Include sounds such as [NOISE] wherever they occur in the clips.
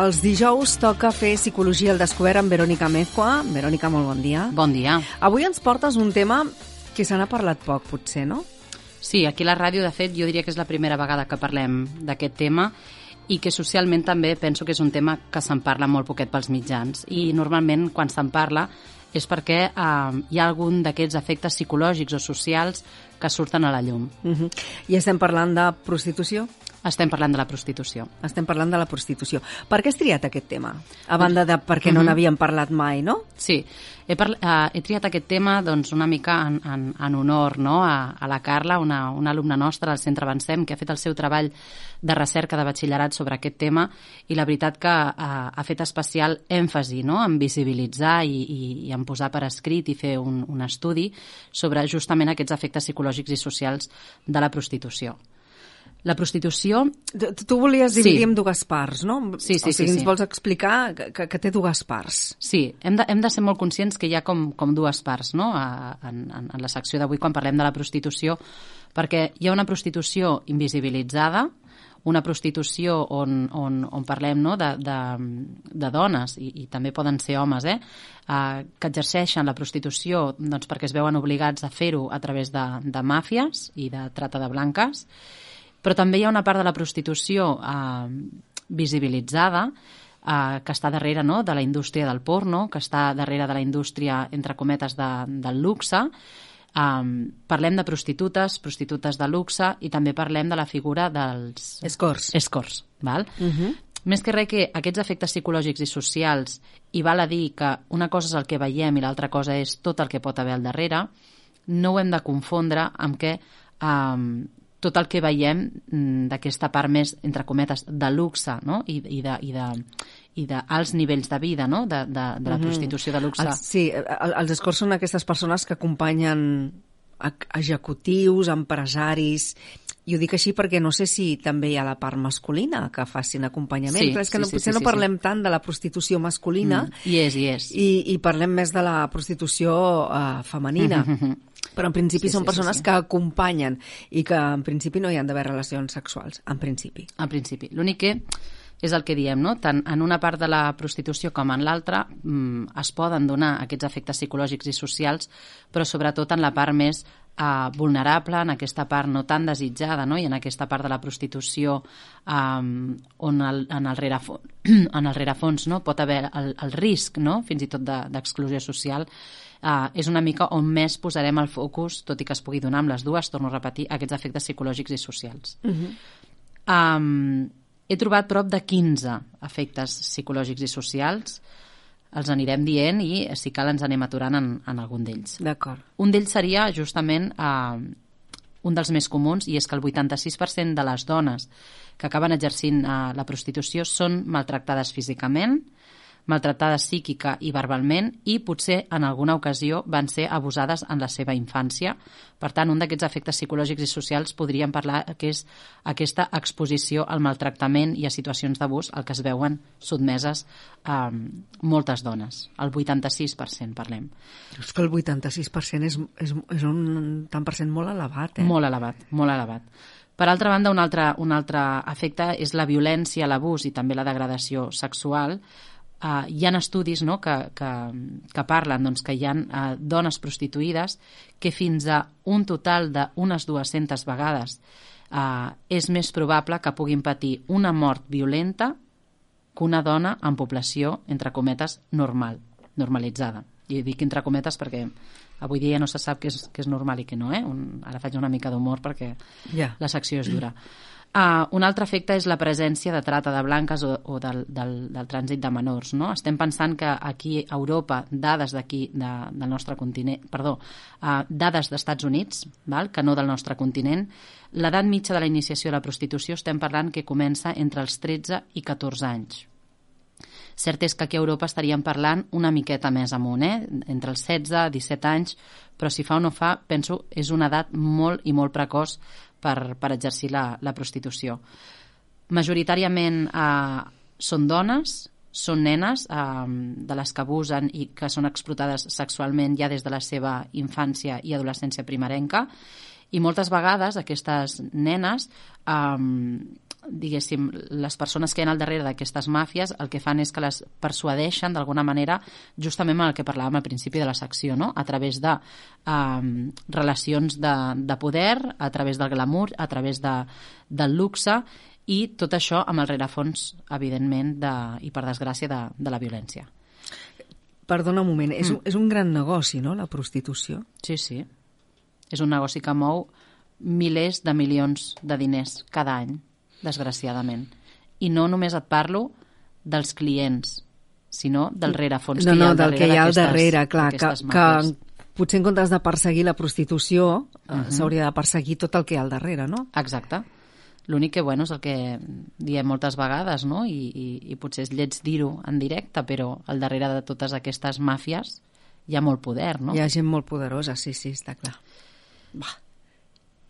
els dijous toca fer Psicologia al Descobert amb Verònica Mezcua. Verònica, molt bon dia. Bon dia. Avui ens portes un tema que se n'ha parlat poc, potser, no? Sí, aquí a la ràdio, de fet, jo diria que és la primera vegada que parlem d'aquest tema i que socialment també penso que és un tema que se'n parla molt poquet pels mitjans. I normalment, quan se'n parla, és perquè eh, hi ha algun d'aquests efectes psicològics o socials que surten a la llum. Uh -huh. I estem parlant de prostitució? Estem parlant de la prostitució. Estem parlant de la prostitució. Per què has triat aquest tema? A banda de perquè no n'havíem parlat mai, no? Sí, he, parla, uh, he triat aquest tema doncs, una mica en, en, en honor no? a, a la Carla, una, una alumna nostra del Centre Avancem, que ha fet el seu treball de recerca de batxillerat sobre aquest tema i la veritat que uh, ha fet especial èmfasi no? en visibilitzar i, i, i en posar per escrit i fer un, un estudi sobre justament aquests efectes psicològics i socials de la prostitució. La prostitució Tu, tu volies Sí. dividir en dues parts, no? Sí, sí, o sigui, sí, ens sí. vols explicar que, que, que té dues parts. Sí, hem de, hem de ser molt conscients que hi ha com, com dues parts no? a, en, en, en la secció d'avui quan parlem de la prostitució, perquè hi ha una prostitució invisibilitzada, una prostitució on, on, on parlem no? de, de, de dones, i, i també poden ser homes, eh? Uh, que exerceixen la prostitució doncs, perquè es veuen obligats a fer-ho a través de, de màfies i de trata de blanques, però també hi ha una part de la prostitució eh, visibilitzada eh, que està darrere no, de la indústria del porno, que està darrere de la indústria, entre cometes, de, del luxe. Um, parlem de prostitutes, prostitutes de luxe, i també parlem de la figura dels... Escorts. Escorts, val? Uh -huh. Més que res que aquests efectes psicològics i socials, i val a dir que una cosa és el que veiem i l'altra cosa és tot el que pot haver al darrere, no ho hem de confondre amb què um, tot el que veiem mm, d'aquesta part més, entre cometes, de luxe no? I, i, de, i, de, i d'alts nivells de vida, no? de, de, de la prostitució de luxe. Els, sí, el- els escorts són aquestes persones que acompanyen ec- executius, empresaris... I ho dic així perquè no sé si també hi ha la part masculina que facin acompanyament. Sí, Clar, és que sí, no, sí, potser sí, no sí, parlem tant de la prostitució masculina Mm, I és, i és. i, i parlem més de la prostitució uh, femenina. Però en principi Sí, són sí, sí, persones sí. que acompanyen i que en principi no hi han d'haver relacions sexuals, en principi. al principi. L'únic que és el que diem, no? Tant en una part de la prostitució com en l'altra mm, es poden donar aquests efectes psicològics i socials, però sobretot en la part més eh, vulnerable, en aquesta part no tan desitjada, no? i en aquesta part de la prostitució eh, on el, en, el rerefons, [CLEARS THROAT] en el rerefons no? pot haver el, el risc, no? fins i tot de- d'exclusió social, eh, és una mica on més posarem el focus, tot i que es pugui donar amb les dues, torno a repetir, aquests efectes psicològics i socials. Um, he trobat prop de 15 efectes psicològics i socials. Els anirem dient i, si cal, ens anem aturant en, en algun d'ells. D'acord. Un d'ells seria justament eh, un dels més comuns i és que el 86% de les dones que acaben exercint eh, la prostitució són maltractades físicament, maltractades psíquica i verbalment i potser en alguna ocasió van ser abusades en la seva infància. Per tant, un d'aquests efectes psicològics i socials podríem parlar que és aquesta exposició al maltractament i a situacions d'abús al que es veuen sotmeses eh, moltes dones. El 86% parlem. És que el 86% és, és, és un tant per cent molt elevat, eh? Molt elevat, molt elevat. Per altra banda, un altre, un altre efecte és la violència, l'abús i també la degradació sexual. Uh, hi ha estudis no, que, que, que parlen doncs, que hi ha uh, dones prostituïdes que fins a un total d'unes 200 vegades uh, és més probable que puguin patir una mort violenta que una dona en població, entre cometes, normal, normalitzada. I dic entre cometes perquè avui dia no se sap què és, què és normal i què no, eh? Un, ara faig una mica d'humor perquè Ja. la secció és dura. Uh, un altre efecte és la presència de trata de blanques o, o del, del, del trànsit de menors. No? Estem pensant que aquí a Europa, dades d'aquí, de, del nostre continent, perdó, uh, dades d'Estats Units, val? que no del nostre continent, l'edat mitja de la iniciació de la prostitució estem parlant que comença entre els 13 i 14 anys. Cert és que aquí a Europa estaríem parlant una miqueta més amunt, eh? entre els 16 i 17 anys, però si fa o no fa, penso, és una edat molt i molt precoç per, per exercir la, la prostitució. Majoritàriament eh, són dones, són nenes eh, de les que abusen i que són explotades sexualment ja des de la seva infància i adolescència primerenca i moltes vegades aquestes nenes eh, diguéssim, les persones que hi ha al darrere d'aquestes màfies el que fan és que les persuadeixen d'alguna manera justament amb el que parlàvem al principi de la secció, no? a través de eh, relacions de, de poder, a través del glamour, a través de, del luxe i tot això amb el rerefons, evidentment, de, i per desgràcia, de, de la violència. Perdona un moment, és, mm. és un gran negoci, no?, la prostitució? Sí, sí. És un negoci que mou milers de milions de diners cada any, desgraciadament. I no només et parlo dels clients, sinó del rerefons no, que hi ha no, del que hi ha al darrere, clar, que, que potser en comptes de perseguir la prostitució uh Mhm. -huh. s'hauria de perseguir tot el que hi ha al darrere, no? Exacte. L'únic que, bueno, és el que diem moltes vegades, no? I, i, i potser és lleig dir-ho en directe, però al darrere de totes aquestes màfies hi ha molt poder, no? Hi ha gent molt poderosa, sí, sí, està clar.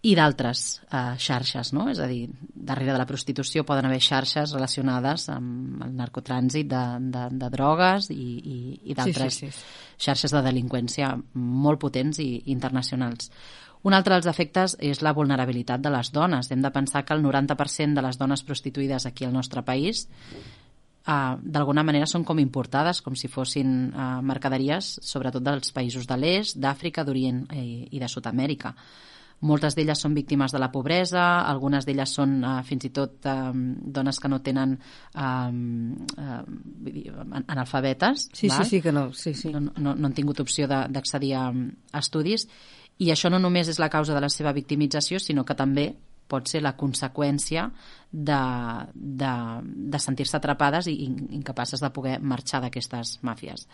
I d'altres eh, xarxes, no? És a dir, darrere de la prostitució poden haver xarxes relacionades amb el narcotrànsit de, de, de drogues i, i, i d'altres Sí, sí, sí. xarxes de delinqüència molt potents i internacionals. Un altre dels efectes és la vulnerabilitat de les dones. Hem de pensar que el 90% de les dones prostituïdes aquí al nostre país uh, d'alguna manera són com importades, com si fossin uh, mercaderies, sobretot dels països de l'est, d'Àfrica, d'Orient i, i de Sud-amèrica. Moltes d'elles són víctimes de la pobresa, algunes d'elles són uh, fins i tot um, dones que no tenen vull dir, an- analfabetes. Sí, val? sí, sí, que no, sí, sí. no, no, no han tingut opció de- d'accedir a, a estudis i això no només és la causa de la seva victimització, sinó que també pot ser la conseqüència de, de, de sentir-se atrapades i in- incapaces de poder marxar d'aquestes màfies.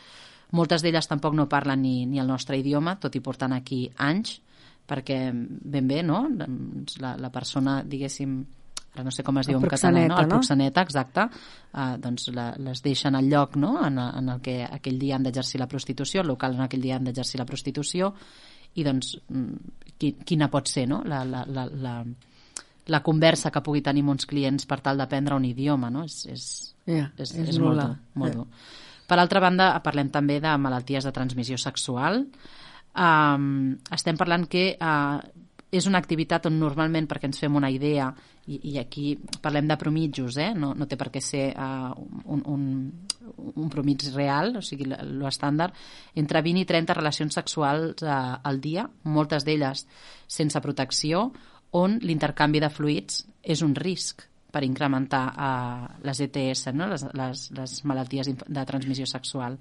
Moltes d'elles tampoc no parlen ni, ni el nostre idioma, tot i portant aquí anys, perquè ben bé, no? Doncs La, la persona, diguéssim, ara no sé com es diu en català, no? proxeneta, El no? proxeneta, exacte, uh, doncs la, les deixen al lloc no? en, en el que aquell dia han d'exercir la prostitució, el local en aquell dia han d'exercir la prostitució, i doncs mm, qui, quina pot ser no? la, la, la, la, la conversa que pugui tenir uns clients per tal d'aprendre un idioma, no? És, és, Ja, és, és és molt dur, molt Ja. dur. Per altra banda, parlem també de malalties de transmissió sexual. Um, estem parlant que uh, és una activitat on normalment, perquè ens fem una idea, i, i aquí parlem de promitjos, eh? no, no té per què ser uh, un, un, un promig real, o sigui, l'estàndard, entre 20 i 30 relacions sexuals uh, al dia, moltes d'elles sense protecció, on l'intercanvi de fluids és un risc per incrementar uh, les ETS, no? les, les, les malalties de transmissió sexual.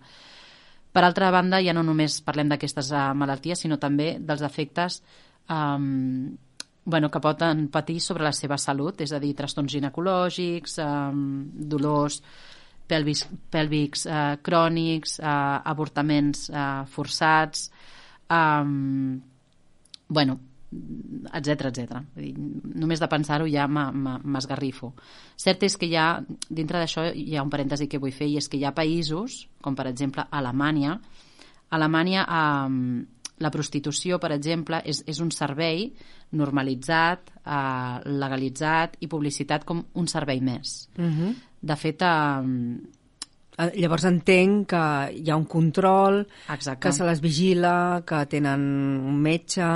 Per altra banda, ja no només parlem d'aquestes uh, malalties, sinó també dels efectes um, bueno, que poden patir sobre la seva salut, és a dir, trastorns ginecològics, um, dolors pèlvics, pèlvics uh, crònics, uh, avortaments uh, forçats, um, bueno, etc etc. Només de pensar-ho ja m'esgarrifo. Cert és que ha, dintre d'això hi ha un parèntesi que vull fer, i és que hi ha països, com per exemple Alemanya, Alemanya eh, la prostitució, per exemple, és, és un servei normalitzat, eh, legalitzat i publicitat com un servei més. Uh -huh. De fet, eh, Eh, Llavors entenc que hi ha un control, exacte. que se les vigila, que tenen un metge,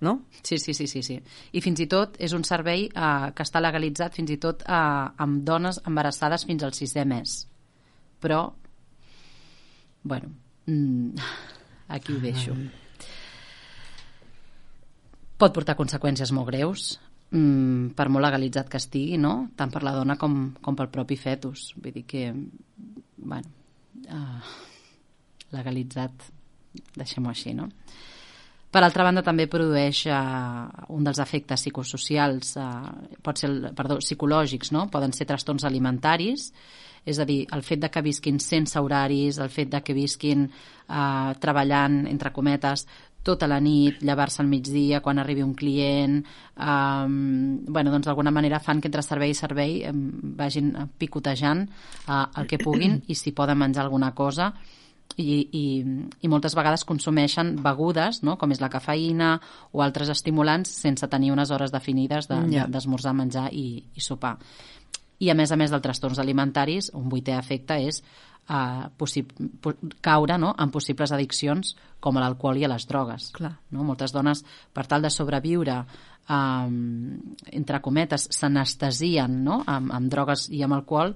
no? Sí, sí, sí, sí, sí. I fins i tot és un servei eh, que està legalitzat fins i tot eh, amb dones embarassades fins al sisè mes. Però, bueno, mm, aquí ho deixo. Pot portar conseqüències molt greus, mm, per molt legalitzat que estigui, no? tant per la dona com, com pel propi fetus. Vull dir que, bueno, uh, legalitzat, deixem-ho així, no? Per altra banda, també produeix eh, un dels efectes psicosocials, eh, pot ser, perdó, psicològics, no? Poden ser trastorns alimentaris, és a dir, el fet de que visquin sense horaris, el fet de que visquin eh, treballant, entre cometes, tota la nit, llevar-se al migdia quan arribi un client, eh, bueno, doncs d'alguna manera fan que entre servei i servei eh, vagin picotejant eh, el que puguin i si poden menjar alguna cosa i, i, i moltes vegades consumeixen begudes, no? com és la cafeïna o altres estimulants, sense tenir unes hores definides de- Ja. de- d'esmorzar, de, menjar i, i sopar. i a més a més dels trastorns alimentaris, un vuitè efecte és eh, caure no? en possibles addiccions com a l'alcohol i a les drogues. Clar. No? Moltes dones, per tal de sobreviure, eh, entre cometes, s'anestesien no? amb, amb drogues i amb alcohol,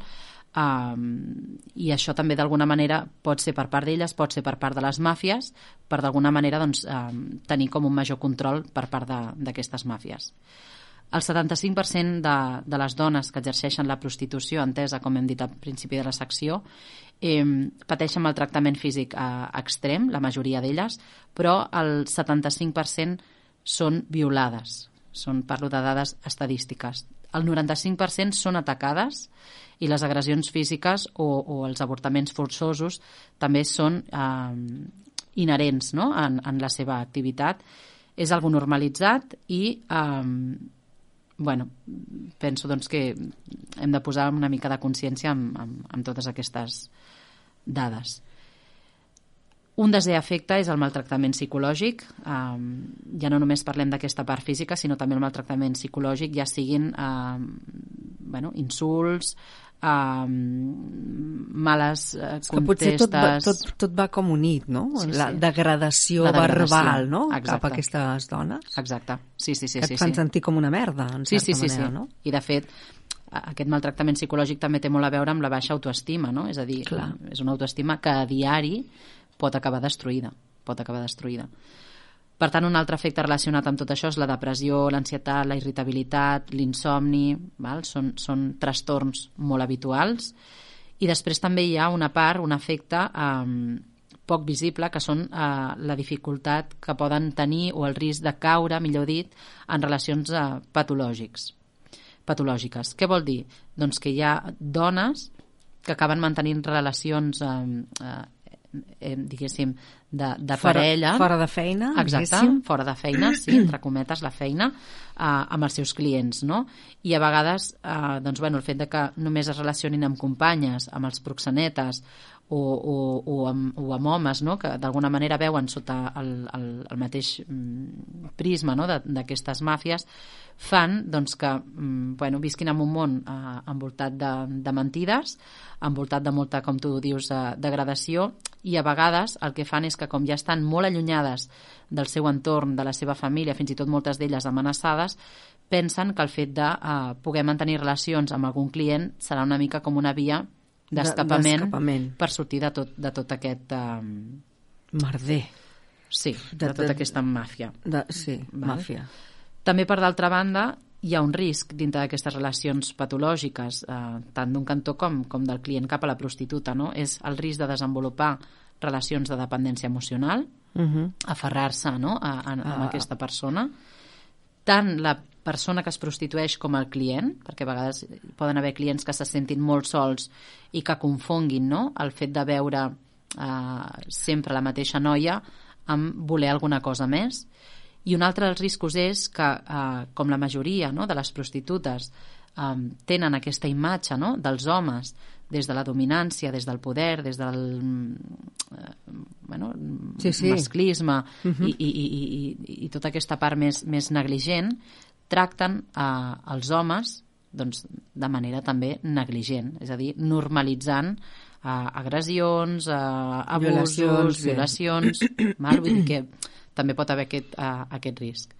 Um, i això també d'alguna manera pot ser per part d'elles, pot ser per part de les màfies per d'alguna manera doncs, um, tenir com un major control per part d'aquestes màfies el 75% de, de les dones que exerceixen la prostitució, entesa, com hem dit al principi de la secció, eh, pateixen maltractament físic eh, extrem, la majoria d'elles, però el 75% són violades. Són, parlo de dades estadístiques. El 95% són atacades i les agressions físiques o, o els avortaments forçosos també són eh, inherents no? en, en la seva activitat. És algo normalitzat i eh, bueno, penso doncs, que hem de posar una mica de consciència amb, amb, amb totes aquestes dades. Un desè efecte és el maltractament psicològic. Um, ja no només parlem d'aquesta part física, sinó també el maltractament psicològic, ja siguin um, bueno, insults, um, males uh, és que potser tot va, tot, tot va com unit, no? Sí, la sí. degradació, la degradació verbal, no? Exacte. Cap a aquestes dones. Exacte, sí, sí, sí. Que et sí, fan sí. sentir com una merda, en sí, certa sí, sí, manera, sí. no? I de fet, aquest maltractament psicològic també té molt a veure amb la baixa autoestima, no? És a dir, Clar. és una autoestima que a diari pot acabar destruïda, pot acabar destruïda. Per tant, un altre efecte relacionat amb tot això és la depressió, l'ansietat, la irritabilitat, l'insomni, val? Són, són trastorns molt habituals. I després també hi ha una part, un efecte eh, poc visible, que són eh, la dificultat que poden tenir o el risc de caure, millor dit, en relacions eh, patològics patològiques. Què vol dir? Doncs que hi ha dones que acaben mantenint relacions eh, eh, eh, diguéssim, de, de fora, parella... Fora de feina, Exacte, diguéssim. fora de feina, sí, entre cometes, la feina, eh, amb els seus clients, no? I a vegades, eh, doncs, bueno, el fet de que només es relacionin amb companyes, amb els proxenetes, o, o, o, amb, o amb homes no? que d'alguna manera veuen sota el, el, el mateix mm, prisma no? d'aquestes màfies fan doncs, que mm, bueno, visquin en un món eh, envoltat de, de mentides, envoltat de molta, com tu dius, eh, degradació i a vegades el que fan és que com ja estan molt allunyades del seu entorn, de la seva família, fins i tot moltes d'elles amenaçades, pensen que el fet de eh, poder mantenir relacions amb algun client serà una mica com una via d'escapament per sortir de tot, de tot aquest... Um... Merder. Sí, de, de tota aquesta màfia. De, sí, Val? màfia. També, per d'altra banda, hi ha un risc dintre d'aquestes relacions patològiques, eh, tant d'un cantó com, com del client cap a la prostituta, no? És el risc de desenvolupar relacions de dependència emocional, uh -huh. aferrar-se no? a, a, a, a Ah. aquesta persona, tant la persona que es prostitueix com el client, perquè a vegades poden haver clients que se sentin molt sols i que confonguin no? el fet de veure eh, sempre la mateixa noia amb voler alguna cosa més. I un altre dels riscos és que, eh, com la majoria no, de les prostitutes eh, tenen aquesta imatge no, dels homes des de la dominància, des del poder, des del eh, bueno, Sí, sí. masclisme Mhm. i, i, i, i, i tota aquesta part més, més negligent, tracten eh, els homes doncs, de manera també negligent, és a dir, normalitzant eh, agressions, eh, abusos, Violacions, violacions, sí. [CLEARS THROAT] val? vull dir que també pot haver aquest, eh, aquest risc.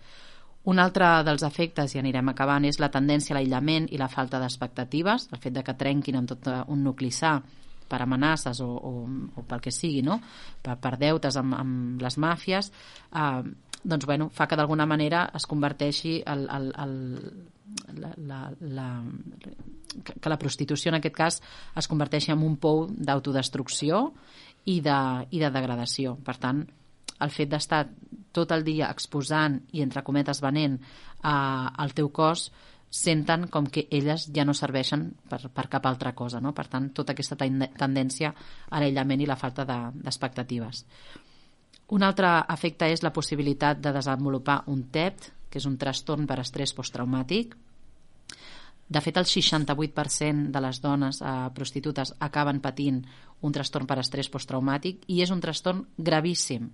Un altre dels efectes, i anirem acabant, és la tendència a l'aïllament i la falta d'expectatives, el fet de que trenquin amb tot eh, un nucli sa per amenaces o, o, o pel que sigui, no? per, per deutes amb, amb les màfies, eh, doncs, bueno, fa que d'alguna manera es converteixi el, el, el, la, la, la, que, la prostitució en aquest cas es converteixi en un pou d'autodestrucció i, de, i de degradació. Per tant, el fet d'estar tot el dia exposant i, entre cometes, venent eh, el teu cos senten com que elles ja no serveixen per, per cap altra cosa. No? Per tant, tota aquesta tendència a l'aïllament i la falta de- d'expectatives. Un altre efecte és la possibilitat de desenvolupar un TEP, que és un trastorn per estrès posttraumàtic. De fet, el 68% de les dones eh, prostitutes acaben patint un trastorn per estrès posttraumàtic i és un trastorn gravíssim.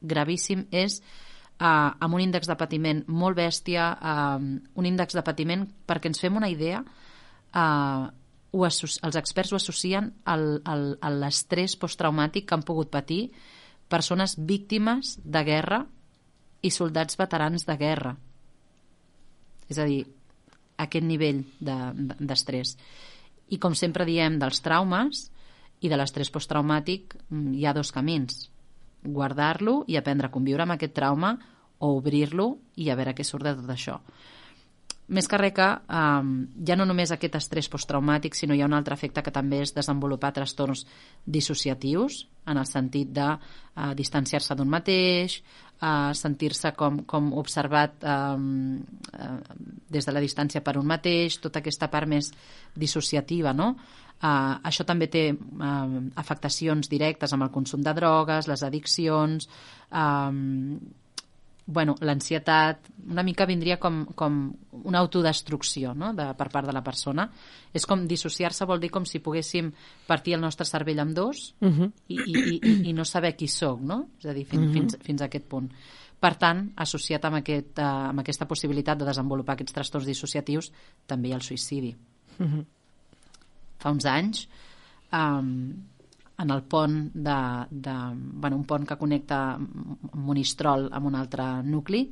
Gravíssim és eh, amb un índex de patiment molt bèstia, eh, un índex de patiment, perquè ens fem una idea, eh, ho els experts ho associen al, al, a l'estrès posttraumàtic que han pogut patir persones víctimes de guerra i soldats veterans de guerra. És a dir, aquest nivell d'estrès. De, de, I com sempre diem dels traumes i de l'estrès posttraumàtic, mm, hi ha dos camins. Guardar-lo i aprendre a conviure amb aquest trauma o obrir-lo i a veure què surt de tot això més que res que um, ja no només aquest estrès posttraumàtic, sinó hi ha un altre efecte que també és desenvolupar trastorns dissociatius, en el sentit de uh, distanciar-se d'un mateix, uh, sentir-se com, com observat um, uh, des de la distància per un mateix, tota aquesta part més dissociativa, no? Uh, això també té uh, afectacions directes amb el consum de drogues, les addiccions, um, bueno, l'ansietat una mica vindria com, com una autodestrucció no? de, per part de la persona. És com dissociar-se vol dir com si poguéssim partir el nostre cervell en dos uh -huh. i, i, i, i no saber qui sóc, no? És a dir, fins, uh -huh. fins, fins a aquest punt. Per tant, associat amb, aquest, uh, amb aquesta possibilitat de desenvolupar aquests trastorns dissociatius, també hi ha el suïcidi. Uh -huh. Fa uns anys um, en el pont de, de, bueno, un pont que connecta Monistrol amb un altre nucli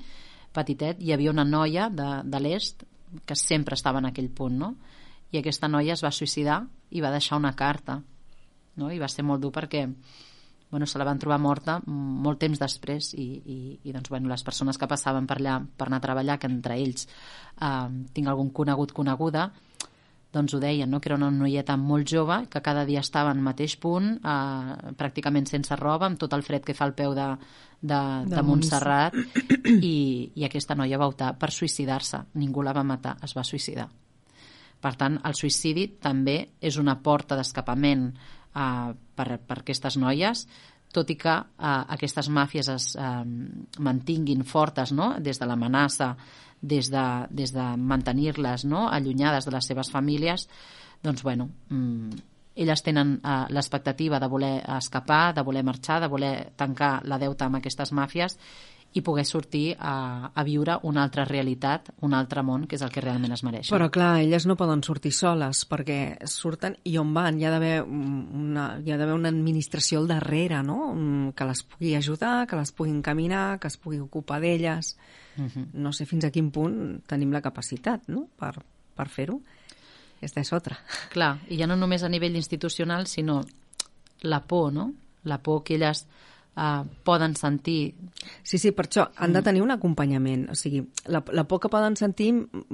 petitet, hi havia una noia de, de l'est que sempre estava en aquell punt, no? I aquesta noia es va suïcidar i va deixar una carta, no? I va ser molt dur perquè bueno, se la van trobar morta molt temps després i, i, i doncs, bueno, les persones que passaven per allà per anar a treballar, que entre ells eh, tinc algun conegut coneguda, doncs ho deien, no? que era una noieta molt jove, que cada dia estava en mateix punt, eh, pràcticament sense roba, amb tot el fred que fa al peu de, de, de, de Montserrat, i, i aquesta noia va optar per suïcidar-se. Ningú la va matar, es va suïcidar. Per tant, el suïcidi també és una porta d'escapament eh, per, per aquestes noies, tot i que eh, aquestes màfies es eh, mantinguin fortes no? des de l'amenaça des de, des de mantenir-les no? allunyades de les seves famílies, doncs, bueno, mmm, elles tenen eh, l'expectativa de voler escapar, de voler marxar, de voler tancar la deuta amb aquestes màfies i poder sortir a, a viure una altra realitat, un altre món, que és el que realment es mereix. Però clar, elles no poden sortir soles, perquè surten i on van? Hi ha d'haver una, hi ha d'haver una administració al darrere, no? Mm, que les pugui ajudar, que les pugui encaminar, que es pugui ocupar d'elles. Uh -huh. No sé fins a quin punt tenim la capacitat no? per, per fer-ho. Aquesta és otra. Clar, i ja no només a nivell institucional, sinó la por, no? La por que elles uh, poden sentir. Sí, sí, per això han de mm. tenir un acompanyament. O sigui, la, la por que poden sentir,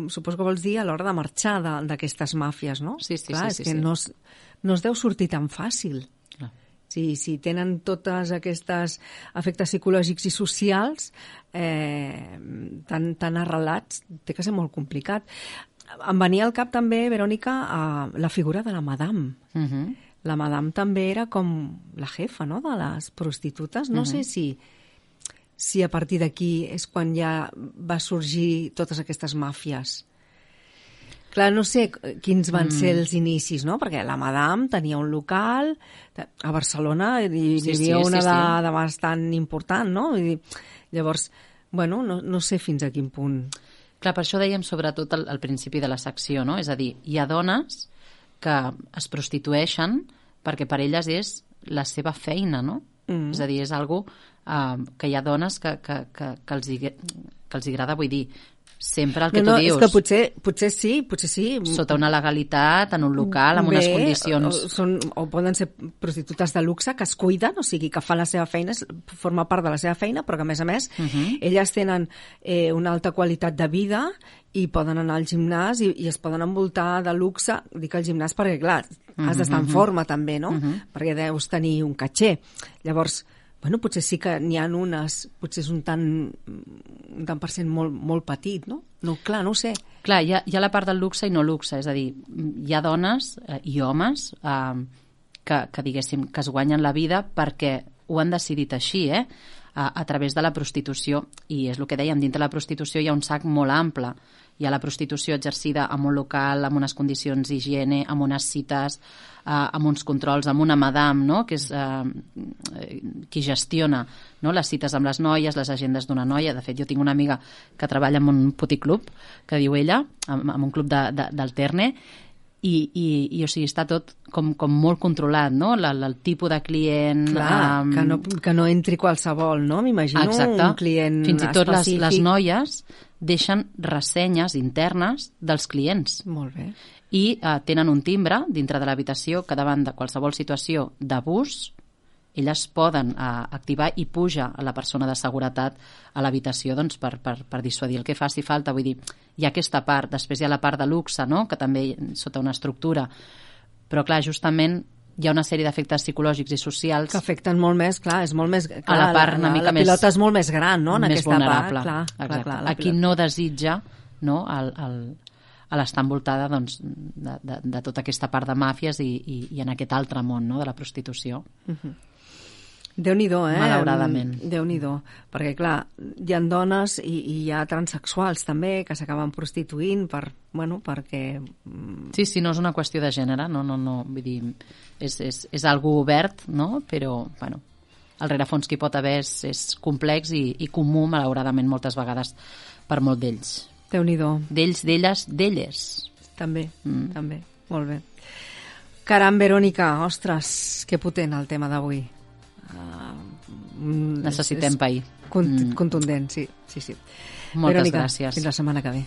suposo que vols dir a l'hora de marxar d'aquestes màfies, no? Sí, sí, Clar, sí. És sí, que sí. No, es, no es deu sortir tan fàcil. Si, si tenen totes aquestes efectes psicològics i socials eh, tan, tan arrelats, té que ser molt complicat. Em venia al cap també, Verònica, eh, la figura de la madame. Uh mhm. -huh. La madame també era com la jefa no? de les prostitutes. No uh -huh. sé mhm. si, si a partir d'aquí és quan ja va sorgir totes aquestes màfies Clar, no sé quins van mm. ser els inicis, no? Perquè la Madame tenia un local, a Barcelona hi, sí, hi havia sí, una sí, de, sí. de bastant important, no? Dir, llavors, bueno, no, no sé fins a quin punt. Clar, per això dèiem sobretot al, al principi de la secció, no? És a dir, hi ha dones que es prostitueixen perquè per elles és la seva feina, no? Mm. És a dir, és algo uh, que hi ha dones que, que, que, que, els, hi, que els hi agrada, vull dir, sempre el que no, tu dius. És que potser, potser sí, potser sí. Sota una legalitat, en un local, amb Bé, unes condicions... O, són, o poden ser prostitutes de luxe que es cuiden, o sigui, que fan la seva feina, forma part de la seva feina, però que, a més a més, uh mhm. -huh. elles tenen eh, una alta qualitat de vida i poden anar al gimnàs i, i es poden envoltar de luxe, dic al gimnàs perquè, clar, has d'estar en mhm, mhm. forma també, no? Uh -huh. Perquè deus tenir un caché. Llavors, bueno, potser sí que n'hi ha unes, potser és un tant, un tant per cent molt, molt petit, no? No, clar, no ho sé. Clar, hi ha, hi ha la part del luxe i no luxe, és a dir, hi ha dones eh, i homes eh, que, que, diguéssim, que es guanyen la vida perquè ho han decidit així, eh? A, a través de la prostitució, i és el que dèiem, dintre la prostitució hi ha un sac molt ample hi ha la prostitució exercida en un local, amb unes condicions d'higiene, amb unes cites, eh, amb uns controls, amb una madame, no?, que és eh, qui gestiona no? les cites amb les noies, les agendes d'una noia. De fet, jo tinc una amiga que treballa en un puticlub, que diu ella, en, en un club de, de, del Terne, i, i, i o sigui, està tot com, com molt controlat, no? La, la, el tipus de client... Clar, um... que, no, que no entri qualsevol, no? M'imagino un client Fins i tot específic. les, les noies deixen ressenyes internes dels clients. Molt bé. I uh, tenen un timbre dintre de l'habitació que davant de qualsevol situació d'abús elles poden uh, activar i puja a la persona de seguretat a l'habitació doncs, per, per, per dissuadir el que faci falta. Vull dir, hi ha aquesta part, després hi ha la part de luxe, no? que també sota una estructura, però clar, justament hi ha una sèrie d'efectes psicològics i socials que afecten molt més, clar, és molt més clar, a la part una la, mica la més pilota és molt més gran, no? En més aquesta vulnerable. part, clar, clar, clar, a qui no desitja no, el, el, a l'estar envoltada doncs, de, de, de tota aquesta part de màfies i, i, i en aquest altre món no, de la prostitució. Uh -huh. Déu-n'hi-do, eh? Malauradament. Déu-n'hi-do. Perquè, clar, hi ha dones i, i hi ha transexuals també que s'acaben prostituint per, bueno, perquè... mm, Sí, sí, no és una qüestió de gènere, no, no, no, vull dir, és, és, és algo obert, no? Però, bueno, el rerefons que hi pot haver és, és complex i, i comú, malauradament, moltes vegades per molt d'ells. Déu-n'hi-do. D'ells, d'elles, d'elles. També, mm. també. Molt bé. Caram, Verònica, ostres, que potent el tema d'avui. Uh, Necessitem pair. Cont mm. Contundent, sí. sí, sí. Moltes Verònica, gràcies. Fins la setmana que ve.